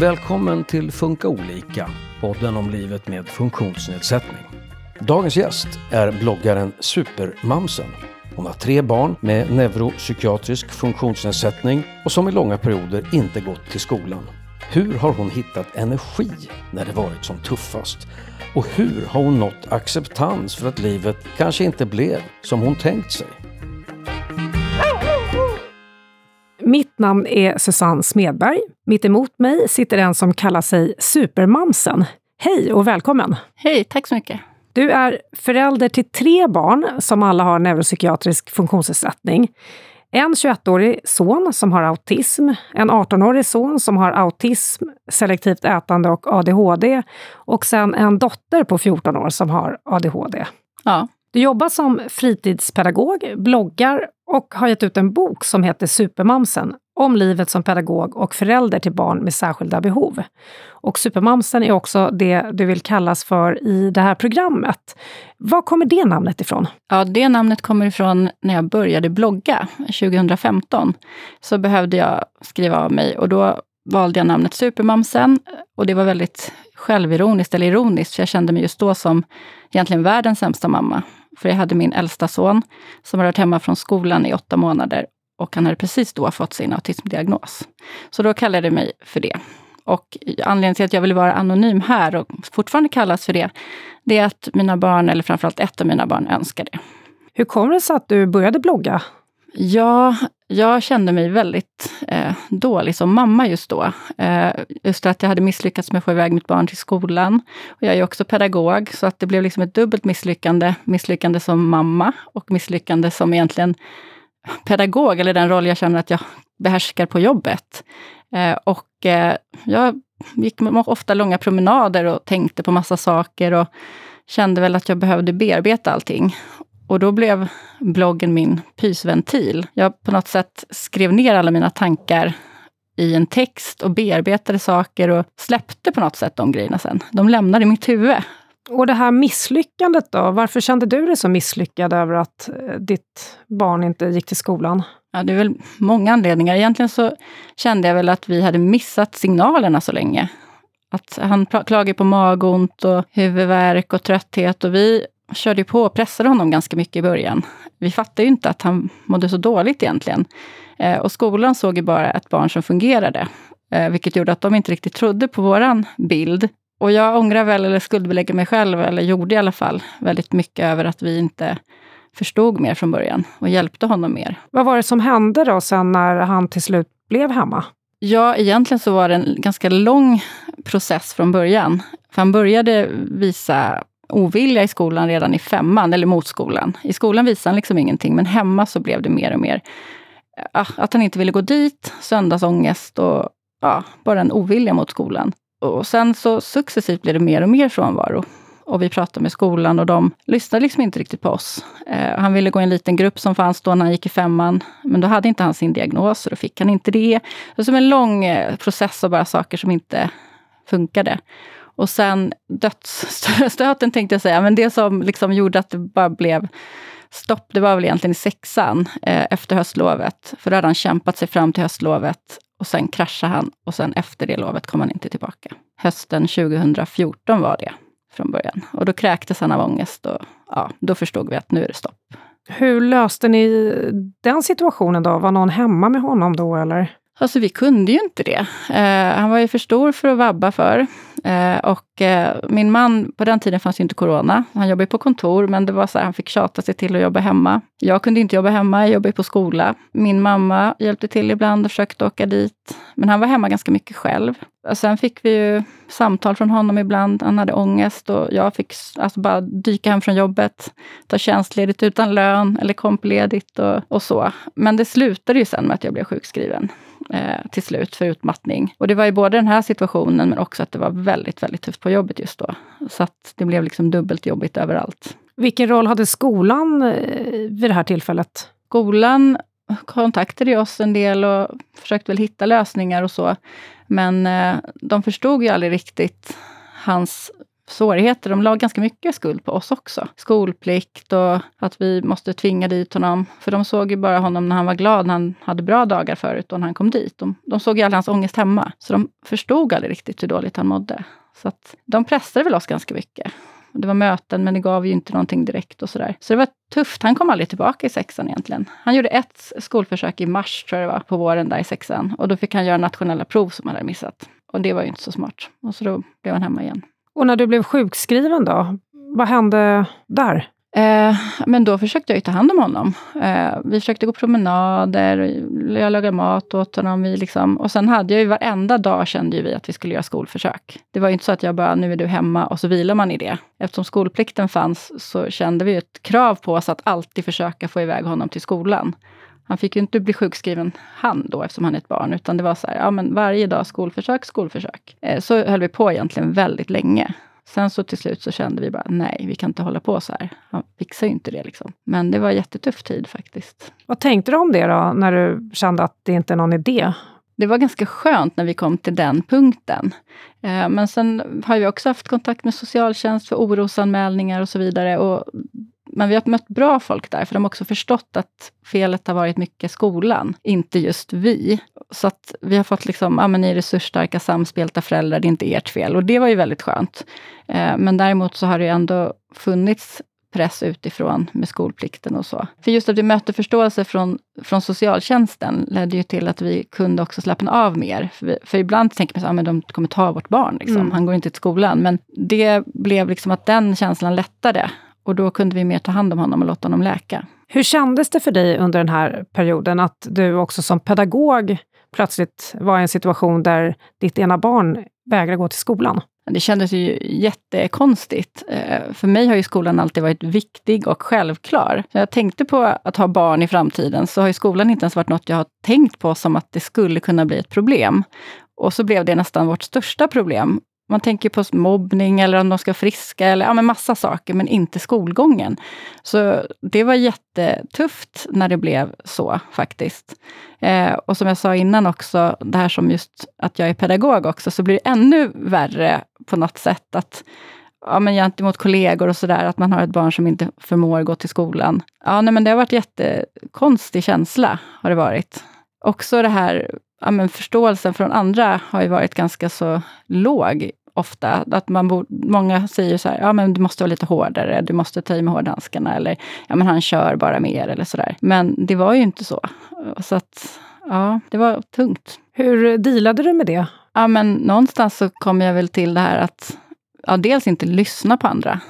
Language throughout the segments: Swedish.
Välkommen till Funka olika, podden om livet med funktionsnedsättning. Dagens gäst är bloggaren Supermamsen. Hon har tre barn med neuropsykiatrisk funktionsnedsättning och som i långa perioder inte gått till skolan. Hur har hon hittat energi när det varit som tuffast? Och hur har hon nått acceptans för att livet kanske inte blev som hon tänkt sig? Mitt namn är Susanne Smedberg. Mitt emot mig sitter en som kallar sig Supermamsen. Hej och välkommen! Hej, tack så mycket! Du är förälder till tre barn som alla har neuropsykiatrisk funktionsnedsättning. En 21-årig son som har autism, en 18-årig son som har autism, selektivt ätande och ADHD och sen en dotter på 14 år som har ADHD. Ja. Du jobbar som fritidspedagog, bloggar och har gett ut en bok som heter Supermamsen om livet som pedagog och förälder till barn med särskilda behov. Och Supermamsen är också det du vill kallas för i det här programmet. Var kommer det namnet ifrån? Ja, det namnet kommer ifrån när jag började blogga 2015. Så behövde jag skriva av mig och då valde jag namnet Supermamsen. Och det var väldigt självironiskt, eller ironiskt, för jag kände mig just då som egentligen världens sämsta mamma. För jag hade min äldsta son som hade varit hemma från skolan i åtta månader och han hade precis då fått sin autismdiagnos. Så då kallade jag mig för det. Och anledningen till att jag vill vara anonym här och fortfarande kallas för det, det är att mina barn, eller framförallt ett av mina barn, önskar det. Hur kom det sig att du började blogga? Ja, jag kände mig väldigt eh, dålig som mamma just då. Eh, just att jag hade misslyckats med att få iväg mitt barn till skolan. Och jag är också pedagog, så att det blev liksom ett dubbelt misslyckande. Misslyckande som mamma och misslyckande som egentligen pedagog, eller den roll jag känner att jag behärskar på jobbet. Eh, och eh, jag gick ofta långa promenader och tänkte på massa saker och kände väl att jag behövde bearbeta allting. Och då blev bloggen min pysventil. Jag på något sätt skrev ner alla mina tankar i en text och bearbetade saker och släppte på något sätt de grejerna sen. De lämnade mitt huvud. Och det här misslyckandet då, varför kände du dig så misslyckad över att eh, ditt barn inte gick till skolan? Ja, det är väl många anledningar. Egentligen så kände jag väl att vi hade missat signalerna så länge. Att han klagade på magont och huvudvärk och trötthet och vi körde på och pressade honom ganska mycket i början. Vi fattade ju inte att han mådde så dåligt egentligen. Eh, och skolan såg ju bara ett barn som fungerade, eh, vilket gjorde att de inte riktigt trodde på våran bild. Och jag ångrar väl, eller skuldbelägger mig själv, eller gjorde i alla fall, väldigt mycket över att vi inte förstod mer från början och hjälpte honom mer. Vad var det som hände då sen när han till slut blev hemma? Ja, egentligen så var det en ganska lång process från början. För han började visa ovilja i skolan redan i femman, eller mot skolan. I skolan visade han liksom ingenting, men hemma så blev det mer och mer att han inte ville gå dit, söndagsångest och ja, bara en ovilja mot skolan. Och sen så successivt blev det mer och mer frånvaro. Och vi pratade med skolan och de lyssnade liksom inte riktigt på oss. Eh, han ville gå i en liten grupp som fanns då när han gick i femman. Men då hade inte han sin diagnos och då fick han inte det. Det var som en lång eh, process av bara saker som inte funkade. Och sen dödsstöten tänkte jag säga, men det som liksom gjorde att det bara blev stopp, det var väl egentligen i sexan eh, efter höstlovet. För då hade han kämpat sig fram till höstlovet och sen kraschade han och sen efter det lovet kom han inte tillbaka. Hösten 2014 var det från början. Och då kräktes han av ångest och ja, då förstod vi att nu är det stopp. Hur löste ni den situationen då? Var någon hemma med honom då eller? Alltså vi kunde ju inte det. Eh, han var ju för stor för att vabba för. Eh, och eh, min man, på den tiden fanns ju inte corona. Han jobbade på kontor, men det var så här, han fick tjata sig till att jobba hemma. Jag kunde inte jobba hemma, jag jobbade på skola. Min mamma hjälpte till ibland och försökte åka dit. Men han var hemma ganska mycket själv. Och sen fick vi ju samtal från honom ibland. Han hade ångest och jag fick alltså bara dyka hem från jobbet, ta tjänstledigt utan lön eller kompledigt och, och så. Men det slutade ju sen med att jag blev sjukskriven eh, till slut för utmattning. Och det var ju både den här situationen men också att det var väldigt, väldigt tufft på jobbet just då. Så att det blev liksom dubbelt jobbigt överallt. Vilken roll hade skolan eh, vid det här tillfället? Skolan kontaktade oss en del och försökte väl hitta lösningar och så. Men eh, de förstod ju aldrig riktigt hans svårigheter. De la ganska mycket skuld på oss också. Skolplikt och att vi måste tvinga dit honom. För de såg ju bara honom när han var glad, när han hade bra dagar förut och när han kom dit. De, de såg ju all hans ångest hemma. Så de förstod aldrig riktigt hur dåligt han mådde. Så att de pressade väl oss ganska mycket. Det var möten, men det gav ju inte någonting direkt och sådär. Så det var tufft. Han kom aldrig tillbaka i sexan egentligen. Han gjorde ett skolförsök i mars, tror jag det var, på våren där i sexan. Och då fick han göra nationella prov som han hade missat. Och det var ju inte så smart. Och så då blev han hemma igen. Och när du blev sjukskriven då? Vad hände där? Eh, men då försökte jag ju ta hand om honom. Eh, vi försökte gå promenader, jag lagade mat åt honom. Vi liksom, och sen hade jag ju varenda dag kände vi att vi skulle göra skolförsök. Det var ju inte så att jag bara, nu är du hemma och så vilar man i det. Eftersom skolplikten fanns så kände vi ett krav på oss att alltid försöka få iväg honom till skolan. Han fick ju inte bli sjukskriven han då, eftersom han är ett barn, utan det var så här, ja men varje dag skolförsök, skolförsök. Eh, så höll vi på egentligen väldigt länge. Sen så till slut så kände vi bara, nej, vi kan inte hålla på så här. Han fixar ju inte det liksom. Men det var en jättetuff tid faktiskt. Vad tänkte du om det då, när du kände att det inte är någon idé? Det var ganska skönt när vi kom till den punkten. Eh, men sen har vi också haft kontakt med socialtjänst för orosanmälningar och så vidare. Och men vi har mött bra folk där, för de har också förstått att felet har varit mycket skolan, inte just vi. Så att vi har fått liksom, ja men ni är resursstarka, samspelta föräldrar, det är inte ert fel. Och det var ju väldigt skönt. Eh, men däremot så har det ändå funnits press utifrån med skolplikten och så. För just att vi mötte förståelse från, från socialtjänsten ledde ju till att vi kunde också slappna av mer. För, vi, för ibland tänker man att ah, de kommer ta vårt barn, liksom. Mm. han går inte till skolan. Men det blev liksom att den känslan lättade. Och då kunde vi mer ta hand om honom och låta honom läka. Hur kändes det för dig under den här perioden att du också som pedagog plötsligt var i en situation där ditt ena barn vägrar gå till skolan? Det kändes ju jättekonstigt. Eh, för mig har ju skolan alltid varit viktig och självklar. När jag tänkte på att ha barn i framtiden så har ju skolan inte ens varit något jag har tänkt på som att det skulle kunna bli ett problem. Och så blev det nästan vårt största problem. Man tänker på mobbning eller om de ska friska eller ja, men massa saker, men inte skolgången. Så det var jättetufft när det blev så faktiskt. Eh, och som jag sa innan också, det här som just att jag är pedagog också, så blir det ännu värre på något sätt att ja, men gentemot kollegor och sådär, att man har ett barn som inte förmår gå till skolan. Ja, nej, men det har varit jättekonstig känsla, har det varit. Också det här ja, men förståelsen från andra har ju varit ganska så låg ofta. Att man bo, många säger så här, ja men du måste vara lite hårdare, du måste ta i med hårdhandskarna eller ja men han kör bara mer eller sådär. Men det var ju inte så. Så att, ja, det var tungt. Hur dealade du med det? Ja men någonstans så kom jag väl till det här att ja, dels inte lyssna på andra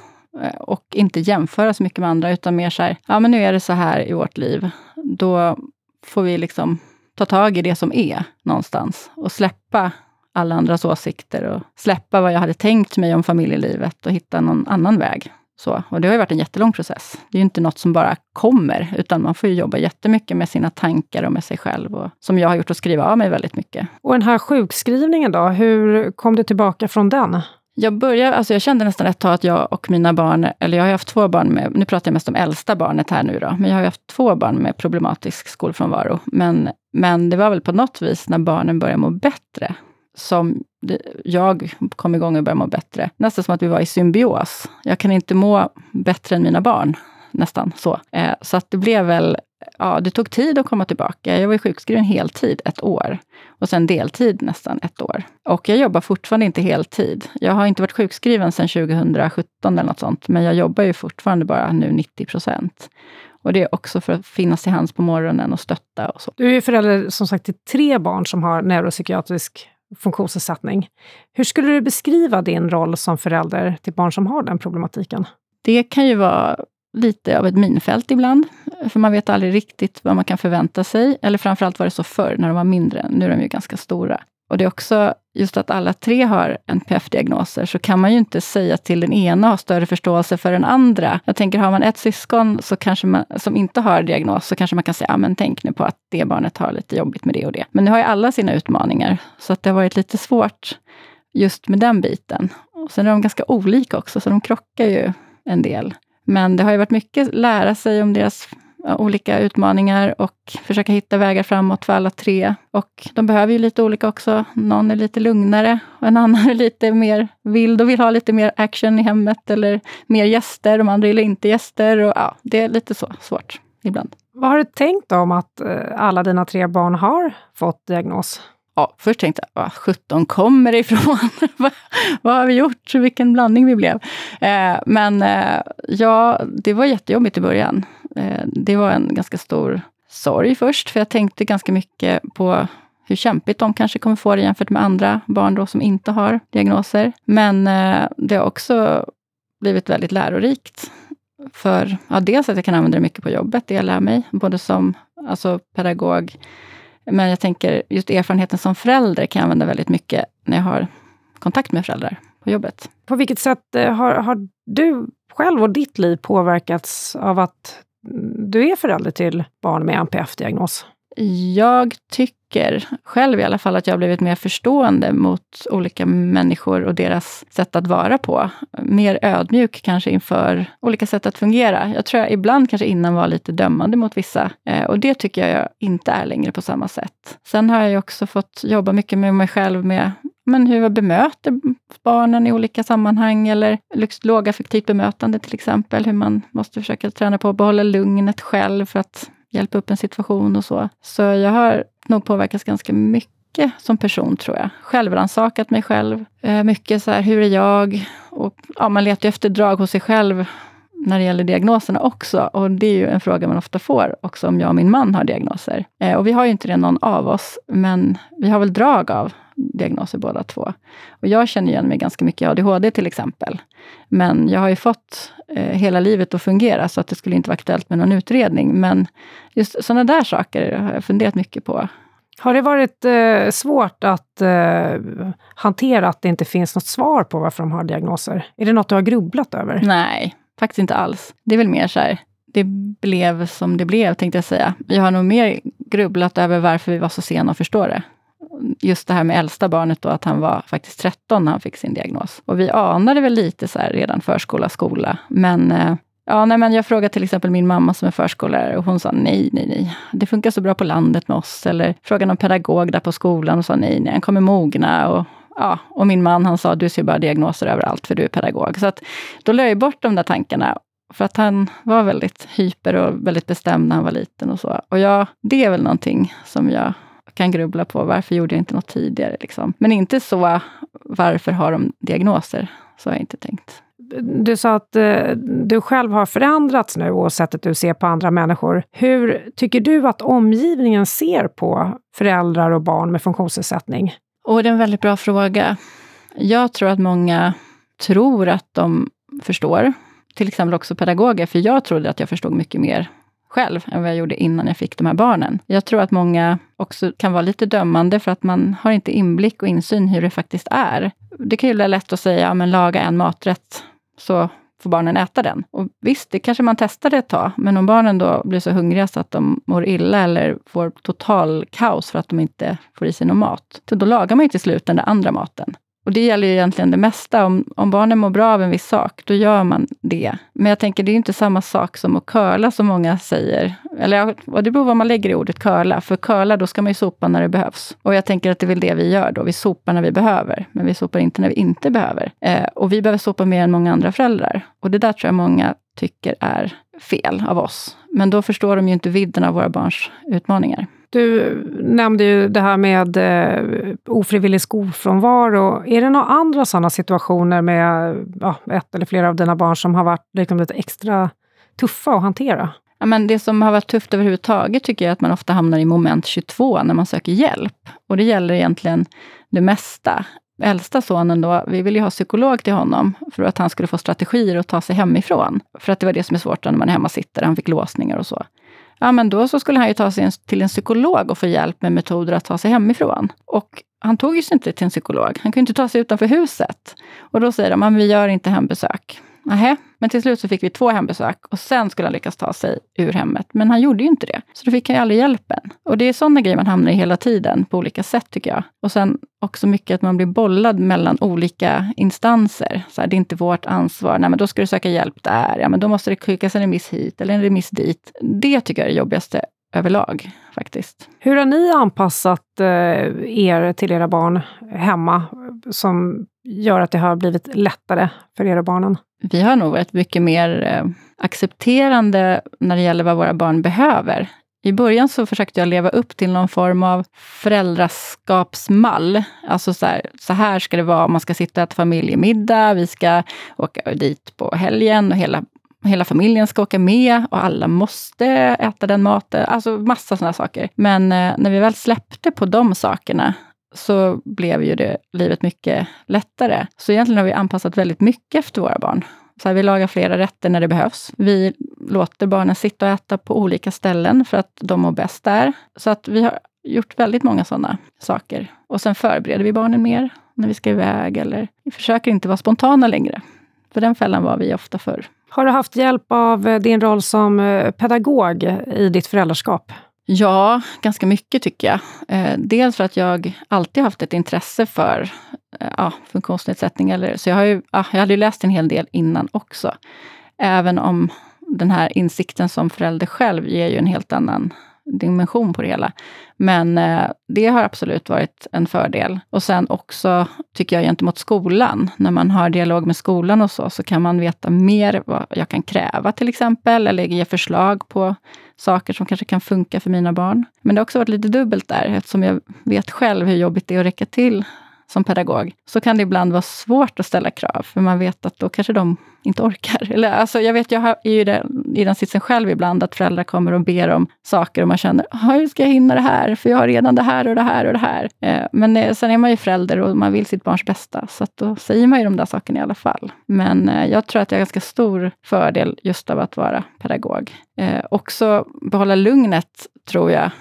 eh, och inte jämföra så mycket med andra, utan mer så här, ja men nu är det så här i vårt liv. Då får vi liksom ta tag i det som är någonstans och släppa alla andras åsikter och släppa vad jag hade tänkt mig om familjelivet och hitta någon annan väg. Så, och det har ju varit en jättelång process. Det är ju inte något som bara kommer, utan man får ju jobba jättemycket med sina tankar och med sig själv. Och, som jag har gjort, att skriva av mig väldigt mycket. Och den här sjukskrivningen då, hur kom du tillbaka från den? Jag, började, alltså jag kände nästan ett tag att jag och mina barn, eller jag har haft två barn med, nu pratar jag mest om äldsta barnet här nu då, men jag har haft två barn med problematisk skolfrånvaro. Men, men det var väl på något vis när barnen började må bättre, som jag kom igång och började må bättre. Nästan som att vi var i symbios. Jag kan inte må bättre än mina barn, nästan så. Eh, så att det blev väl ja, det tog tid att komma tillbaka. Jag var sjukskriven heltid ett år och sen deltid nästan ett år. Och jag jobbar fortfarande inte heltid. Jag har inte varit sjukskriven sedan 2017 eller något sånt, men jag jobbar ju fortfarande bara nu 90 procent. Och det är också för att finnas till hands på morgonen och stötta och så. Du är ju förälder som sagt till tre barn som har neuropsykiatrisk funktionsnedsättning. Hur skulle du beskriva din roll som förälder till barn som har den problematiken? Det kan ju vara lite av ett minfält ibland. För man vet aldrig riktigt vad man kan förvänta sig. Eller framförallt var det så förr, när de var mindre. Nu är de ju ganska stora. Och det är också just att alla tre har NPF-diagnoser, så kan man ju inte säga till den ena ha större förståelse för den andra. Jag tänker, har man ett syskon så kanske man, som inte har diagnos, så kanske man kan säga, ja men tänk nu på att det barnet har lite jobbigt med det och det. Men nu har ju alla sina utmaningar, så att det har varit lite svårt just med den biten. Och sen är de ganska olika också, så de krockar ju en del. Men det har ju varit mycket lära sig om deras olika utmaningar och försöka hitta vägar framåt för alla tre. Och de behöver ju lite olika också. Någon är lite lugnare och en annan är lite mer vild och vill ha lite mer action i hemmet eller mer gäster. De andra gillar inte gäster. Och, ja, det är lite så svårt ibland. Vad har du tänkt om att eh, alla dina tre barn har fått diagnos? Ja, först tänkte jag, vad sjutton kommer det ifrån? vad har vi gjort? Vilken blandning vi blev. Eh, men eh, ja, det var jättejobbigt i början. Eh, det var en ganska stor sorg först, för jag tänkte ganska mycket på hur kämpigt de kanske kommer få det jämfört med andra barn då som inte har diagnoser. Men eh, det har också blivit väldigt lärorikt. För ja, dels att jag kan använda det mycket på jobbet, det jag lär mig, både som alltså, pedagog, men jag tänker just erfarenheten som förälder kan jag använda väldigt mycket när jag har kontakt med föräldrar på jobbet. På vilket sätt eh, har, har du själv och ditt liv påverkats av att du är förälder till barn med NPF-diagnos? Jag tycker själv i alla fall att jag har blivit mer förstående mot olika människor och deras sätt att vara på. Mer ödmjuk kanske inför olika sätt att fungera. Jag tror jag ibland kanske innan var lite dömande mot vissa eh, och det tycker jag inte är längre på samma sätt. Sen har jag också fått jobba mycket med mig själv med men hur jag bemöter barnen i olika sammanhang eller lågaffektivt bemötande till exempel. Hur man måste försöka träna på att behålla lugnet själv för att hjälpa upp en situation och så. Så jag har nog påverkats ganska mycket som person, tror jag. Självrannsakat mig själv. Eh, mycket så här, hur är jag? Och, ja, man letar ju efter drag hos sig själv när det gäller diagnoserna också. Och det är ju en fråga man ofta får också om jag och min man har diagnoser. Eh, och vi har ju inte det någon av oss, men vi har väl drag av diagnoser båda två. Och jag känner igen mig ganska mycket i ADHD till exempel. Men jag har ju fått eh, hela livet att fungera, så att det skulle inte vara aktuellt med någon utredning. Men just sådana där saker har jag funderat mycket på. Har det varit eh, svårt att eh, hantera att det inte finns något svar på varför de har diagnoser? Är det något du har grubblat över? Nej, faktiskt inte alls. Det är väl mer så här, det blev som det blev, tänkte jag säga. Jag har nog mer grubblat över varför vi var så sena att förstå det just det här med äldsta barnet då, att han var faktiskt 13 när han fick sin diagnos. Och vi anade väl lite så här redan förskola, skola. Men eh, Ja, nej, men jag frågade till exempel min mamma som är förskollärare och hon sa nej, nej, nej. Det funkar så bra på landet med oss. Eller frågade någon pedagog där på skolan och sa nej, nej, han kommer mogna. Och, ja, och min man han sa du ser bara diagnoser överallt för du är pedagog. Så att, då lade jag bort de där tankarna. För att han var väldigt hyper och väldigt bestämd när han var liten och så. Och ja, det är väl någonting som jag kan grubbla på. Varför gjorde jag inte något tidigare? Liksom. Men inte så, varför har de diagnoser? Så har jag inte tänkt. Du sa att eh, du själv har förändrats nu och sättet du ser på andra människor. Hur tycker du att omgivningen ser på föräldrar och barn med funktionsnedsättning? Och det är en väldigt bra fråga. Jag tror att många tror att de förstår. Till exempel också pedagoger, för jag trodde att jag förstod mycket mer själv än vad jag gjorde innan jag fick de här barnen. Jag tror att många också kan vara lite dömande för att man har inte inblick och insyn hur det faktiskt är. Det kan ju vara lätt att säga, ja, men laga en maträtt så får barnen äta den. Och visst, det kanske man testar det ett tag, men om barnen då blir så hungriga så att de mår illa eller får total kaos för att de inte får i sig någon mat, så då lagar man ju till slut den där andra maten. Och det gäller ju egentligen det mesta. Om, om barnen mår bra av en viss sak, då gör man det. Men jag tänker, det är inte samma sak som att curla som många säger. Eller och det beror på vad man lägger i ordet curla. För curla, då ska man ju sopa när det behövs. Och jag tänker att det är väl det vi gör då. Vi sopar när vi behöver, men vi sopar inte när vi inte behöver. Eh, och vi behöver sopa mer än många andra föräldrar. Och det där tror jag många tycker är fel av oss. Men då förstår de ju inte vidden av våra barns utmaningar. Du nämnde ju det här med eh, ofrivillig skolfrånvaro. Är det några andra sådana situationer med ja, ett eller flera av dina barn som har varit liksom, lite extra tuffa att hantera? Ja, men det som har varit tufft överhuvudtaget tycker jag är att man ofta hamnar i moment 22 när man söker hjälp. Och det gäller egentligen det mesta. Äldsta sonen då, vi ville ju ha psykolog till honom för att han skulle få strategier att ta sig hemifrån. För att det var det som är svårt när man är hemma sitter, han fick låsningar och så ja men då så skulle han ju ta sig till en psykolog och få hjälp med metoder att ta sig hemifrån. Och han tog ju sig inte till en psykolog. Han kunde inte ta sig utanför huset. Och då säger de, men vi gör inte hembesök. Nähä, men till slut så fick vi två hembesök och sen skulle han lyckas ta sig ur hemmet. Men han gjorde ju inte det. Så då fick han ju aldrig hjälpen. Och det är sådana grejer man hamnar i hela tiden på olika sätt tycker jag. Och sen också mycket att man blir bollad mellan olika instanser. Så här, det är inte vårt ansvar. Nej, men då ska du söka hjälp där. Ja, men då måste det skickas en remiss hit eller en remiss dit. Det tycker jag är det jobbigaste överlag faktiskt. Hur har ni anpassat eh, er till era barn hemma som gör att det har blivit lättare för er och barnen? Vi har nog varit mycket mer eh, accepterande när det gäller vad våra barn behöver. I början så försökte jag leva upp till någon form av föräldraskapsmall. Alltså så här, så här ska det vara, man ska sitta och äta familjemiddag, vi ska åka dit på helgen och hela Hela familjen ska åka med och alla måste äta den maten. Alltså massa sådana saker. Men eh, när vi väl släppte på de sakerna så blev ju det livet mycket lättare. Så egentligen har vi anpassat väldigt mycket efter våra barn. Så här, vi lagar flera rätter när det behövs. Vi låter barnen sitta och äta på olika ställen för att de mår bäst där. Så att vi har gjort väldigt många sådana saker. Och sen förbereder vi barnen mer när vi ska iväg eller vi försöker inte vara spontana längre. För den fällan var vi ofta förr. Har du haft hjälp av eh, din roll som eh, pedagog i ditt föräldraskap? Ja, ganska mycket tycker jag. Eh, dels för att jag alltid haft ett intresse för eh, ja, funktionsnedsättning. Eller, så jag, har ju, ja, jag hade ju läst en hel del innan också. Även om den här insikten som förälder själv ger ju en helt annan dimension på det hela. Men eh, det har absolut varit en fördel. Och sen också, tycker jag, gentemot skolan. När man har dialog med skolan och så, så kan man veta mer vad jag kan kräva till exempel, eller ge förslag på saker som kanske kan funka för mina barn. Men det har också varit lite dubbelt där, eftersom jag vet själv hur jobbigt det är att räcka till som pedagog, så kan det ibland vara svårt att ställa krav, för man vet att då kanske de inte orkar. Eller, alltså, jag vet, jag är ju den, i den sitsen själv ibland, att föräldrar kommer och ber om saker och man känner, ah, hur ska jag hinna det här? För jag har redan det här och det här och det här. Eh, men eh, sen är man ju förälder och man vill sitt barns bästa, så att då säger man ju de där sakerna i alla fall. Men eh, jag tror att jag har ganska stor fördel just av att vara pedagog. Eh, också behålla lugnet, tror jag.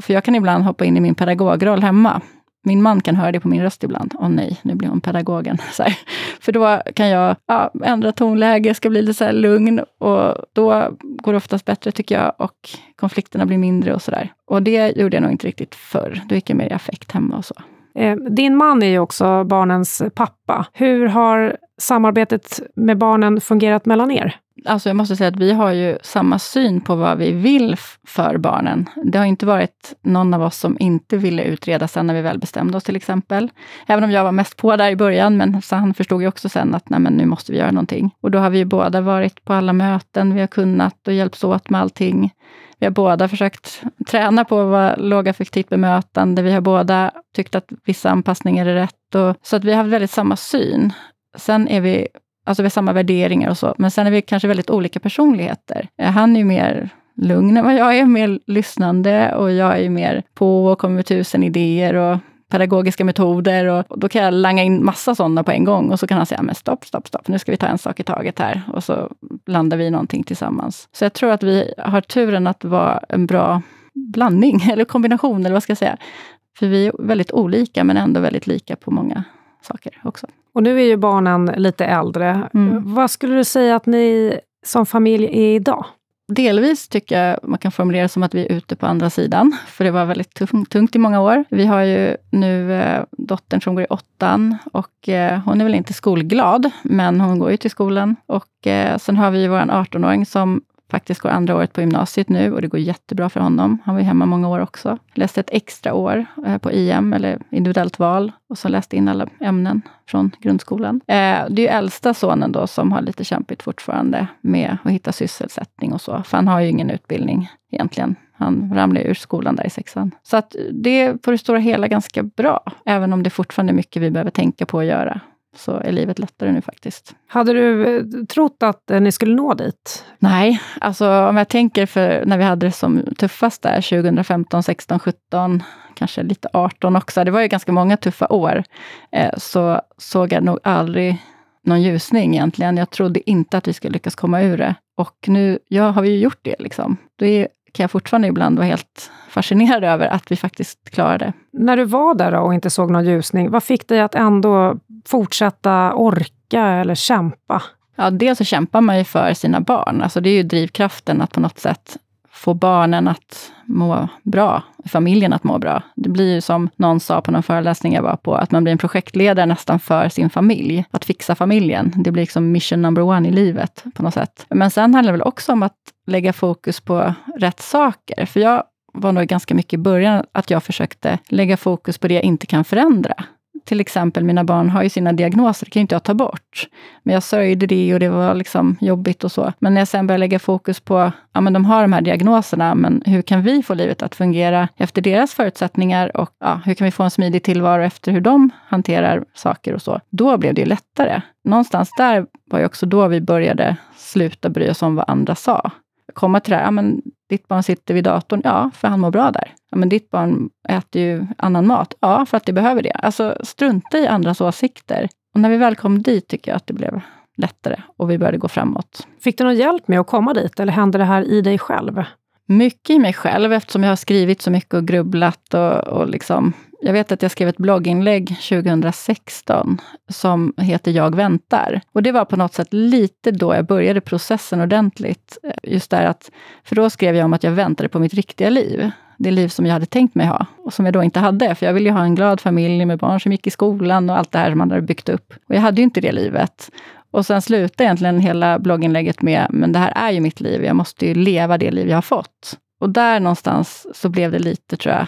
För jag kan ibland hoppa in i min pedagogrroll hemma min man kan höra det på min röst ibland. Åh nej, nu blir hon pedagogen. Så här. För då kan jag ja, ändra tonläge, ska bli lite så lugn och då går det oftast bättre tycker jag och konflikterna blir mindre och sådär. Och det gjorde jag nog inte riktigt förr. Då gick jag mer i affekt hemma och så. Eh, din man är ju också barnens pappa. Hur har samarbetet med barnen fungerat mellan er? Alltså jag måste säga att vi har ju samma syn på vad vi vill för barnen. Det har inte varit någon av oss som inte ville utreda sen när vi väl bestämde oss till exempel. Även om jag var mest på där i början, men han förstod ju också sen att nej, men nu måste vi göra någonting. Och då har vi ju båda varit på alla möten vi har kunnat och hjälpts åt med allting. Vi har båda försökt träna på att vara lågaffektivt bemötande. Vi har båda tyckt att vissa anpassningar är rätt. Och, så att vi har haft väldigt samma syn. Sen är vi Alltså vi har samma värderingar och så, men sen är vi kanske väldigt olika personligheter. Eh, han är ju mer lugn än vad jag är, mer lyssnande och jag är mer på och kommer med tusen idéer och pedagogiska metoder och då kan jag langa in massa sådana på en gång och så kan han säga, men stopp, stopp, stopp, nu ska vi ta en sak i taget här och så landar vi i någonting tillsammans. Så jag tror att vi har turen att vara en bra blandning eller kombination, eller vad ska jag säga. För vi är väldigt olika men ändå väldigt lika på många saker också. Och nu är ju barnen lite äldre. Mm. Vad skulle du säga att ni som familj är idag? Delvis tycker jag man kan formulera som att vi är ute på andra sidan, för det var väldigt tungt i många år. Vi har ju nu eh, dottern som går i åttan och eh, hon är väl inte skolglad, men hon går ju till skolan. Och eh, sen har vi vår 18-åring som faktiskt går andra året på gymnasiet nu och det går jättebra för honom. Han var ju hemma många år också. Läste ett extra år eh, på IM, eller individuellt val, och så läste in alla ämnen från grundskolan. Eh, det är ju äldsta sonen då som har lite kämpigt fortfarande med att hitta sysselsättning och så, för han har ju ingen utbildning egentligen. Han ramlade ur skolan där i sexan. Så att det är på det stora hela ganska bra, även om det fortfarande är mycket vi behöver tänka på att göra så är livet lättare nu faktiskt. Hade du eh, trott att eh, ni skulle nå dit? Nej, alltså om jag tänker för när vi hade det som tuffast där 2015, 16, 17, kanske lite 18 också. Det var ju ganska många tuffa år. Eh, så såg jag nog aldrig någon ljusning egentligen. Jag trodde inte att vi skulle lyckas komma ur det. Och nu ja, har vi ju gjort det. Liksom. Det kan jag fortfarande ibland vara helt fascinerad över att vi faktiskt klarade. När du var där och inte såg någon ljusning, vad fick dig att ändå fortsätta orka eller kämpa? Ja, dels så kämpar man ju för sina barn. Alltså det är ju drivkraften att på något sätt få barnen att må bra, familjen att må bra. Det blir ju som någon sa på någon föreläsning jag var på, att man blir en projektledare nästan för sin familj. Att fixa familjen. Det blir liksom mission number one i livet på något sätt. Men sen handlar det väl också om att lägga fokus på rätt saker. För jag var nog ganska mycket i början att jag försökte lägga fokus på det jag inte kan förändra till exempel, mina barn har ju sina diagnoser, det kan ju inte jag ta bort. Men jag sörjde det och det var liksom jobbigt och så. Men när jag sen började lägga fokus på, ja men de har de här diagnoserna, men hur kan vi få livet att fungera efter deras förutsättningar och ja, hur kan vi få en smidig tillvaro efter hur de hanterar saker och så. Då blev det ju lättare. Någonstans där var ju också då vi började sluta bry oss om vad andra sa komma till det här, ja, men ditt barn sitter vid datorn, ja, för han mår bra där. Ja, men ditt barn äter ju annan mat, ja, för att det behöver det. Alltså strunta i andras åsikter. Och när vi väl kom dit tycker jag att det blev lättare och vi började gå framåt. Fick du någon hjälp med att komma dit eller hände det här i dig själv? Mycket i mig själv eftersom jag har skrivit så mycket och grubblat och, och liksom jag vet att jag skrev ett blogginlägg 2016 som heter Jag väntar. Och det var på något sätt lite då jag började processen ordentligt. Just där att, för då skrev jag om att jag väntade på mitt riktiga liv. Det liv som jag hade tänkt mig ha och som jag då inte hade. För jag ville ju ha en glad familj med barn som gick i skolan och allt det här som man hade byggt upp. Och jag hade ju inte det livet. Och sen slutade egentligen hela blogginlägget med, men det här är ju mitt liv. Jag måste ju leva det liv jag har fått. Och där någonstans så blev det lite, tror jag,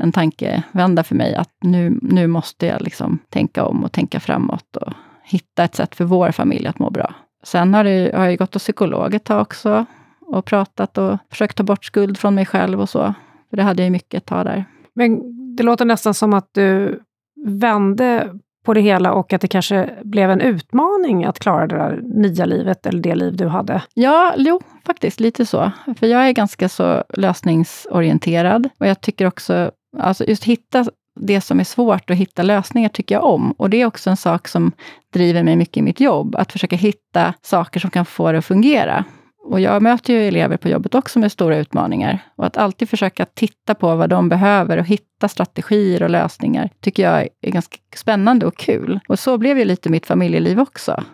en tankevända för mig att nu, nu måste jag liksom tänka om och tänka framåt och hitta ett sätt för vår familj att må bra. Sen har, det, har jag gått till psykolog ett tag också och pratat och försökt ta bort skuld från mig själv och så. För det hade jag mycket ett tag där. Men det låter nästan som att du vände på det hela och att det kanske blev en utmaning att klara det där nya livet eller det liv du hade? Ja, jo, faktiskt lite så. För jag är ganska så lösningsorienterad och jag tycker också Alltså just hitta det som är svårt och hitta lösningar tycker jag om. Och det är också en sak som driver mig mycket i mitt jobb. Att försöka hitta saker som kan få det att fungera. Och jag möter ju elever på jobbet också med stora utmaningar. Och att alltid försöka titta på vad de behöver och hitta strategier och lösningar tycker jag är ganska spännande och kul. Och så blev ju lite mitt familjeliv också.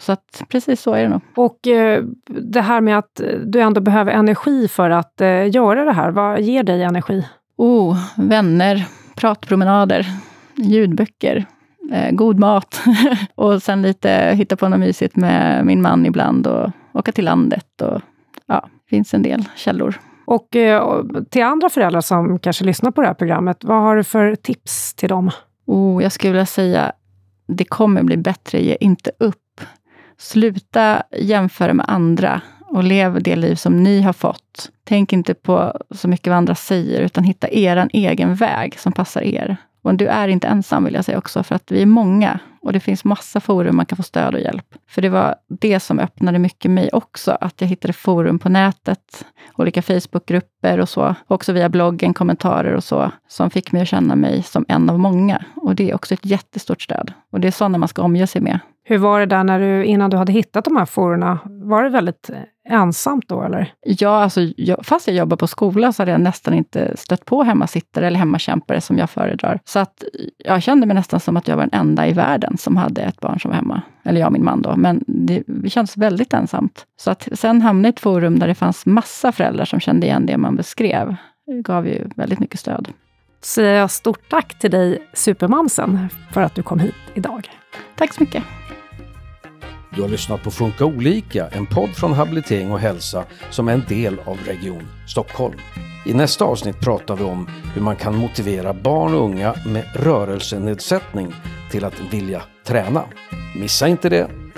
Så att precis så är det nog. Och eh, det här med att du ändå behöver energi för att eh, göra det här, vad ger dig energi? Oh, vänner, pratpromenader, ljudböcker, eh, god mat och sen lite hitta på något mysigt med min man ibland och åka till landet. Och, ja, det finns en del källor. Och eh, till andra föräldrar som kanske lyssnar på det här programmet, vad har du för tips till dem? Oh, jag skulle vilja säga, det kommer bli bättre, ge inte upp. Sluta jämföra med andra och lev det liv som ni har fått. Tänk inte på så mycket vad andra säger, utan hitta er egen väg som passar er. Och du är inte ensam vill jag säga också, för att vi är många och det finns massa forum man kan få stöd och hjälp. För det var det som öppnade mycket mig också, att jag hittade forum på nätet, olika Facebookgrupper och så. Också via bloggen, kommentarer och så, som fick mig att känna mig som en av många. Och det är också ett jättestort stöd. Och det är sådana man ska omge sig med. Hur var det där när du, innan du hade hittat de här forumen? Var det väldigt ensamt då eller? Ja, alltså, jag, fast jag jobbar på skola så hade jag nästan inte stött på hemmasittare eller hemmakämpare som jag föredrar. Så att jag kände mig nästan som att jag var den enda i världen som hade ett barn som var hemma. Eller jag och min man då. Men det, det kändes väldigt ensamt. Så att sen hamnade i ett forum där det fanns massa föräldrar som kände igen det man beskrev. Det gav ju väldigt mycket stöd. Säger jag stort tack till dig, Supermamsen, för att du kom hit idag. Tack så mycket. Du har lyssnat på Funka olika, en podd från Habilitering och hälsa som är en del av Region Stockholm. I nästa avsnitt pratar vi om hur man kan motivera barn och unga med rörelsenedsättning till att vilja träna. Missa inte det!